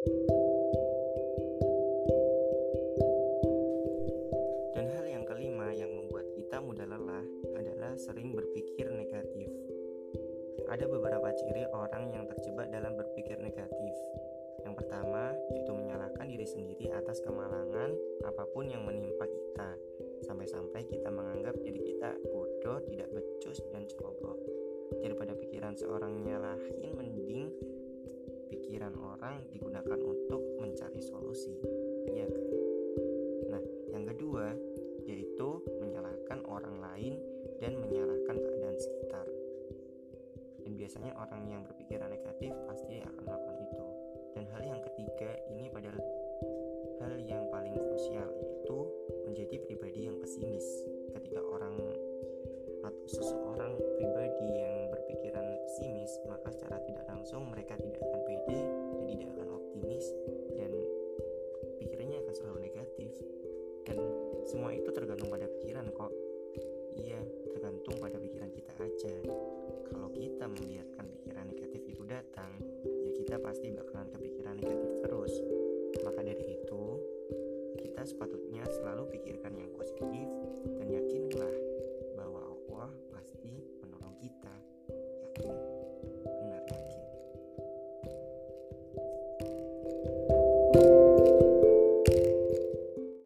Dan hal yang kelima yang membuat kita mudah lelah adalah sering berpikir negatif. Ada beberapa ciri orang yang terjebak dalam berpikir negatif. Yang pertama, yaitu menyalahkan diri sendiri atas kemalangan apa pun yang menimpa kita, sampai-sampai kita menganggap diri kita bodoh, tidak becus, dan ceroboh. Daripada pikiran seorang nyalahin, mending pikiran orang digunakan untuk mencari solusi. Iya kan? Nah, yang kedua yaitu menyalahkan orang lain dan menyalahkan keadaan sekitar. Dan biasanya orang yang berpikiran negatif pasti akan melakukan itu. Dan hal yang ketiga ini pada hal yang paling krusial yaitu menjadi pribadi yang pesimis. Ketika orang atau seseorang semua itu tergantung pada pikiran kok. Iya, tergantung pada pikiran kita aja. Kalau kita membiarkan pikiran negatif itu datang, ya kita pasti bakalan kepikiran negatif terus. Maka dari itu, kita sepatutnya selalu pikirkan yang positif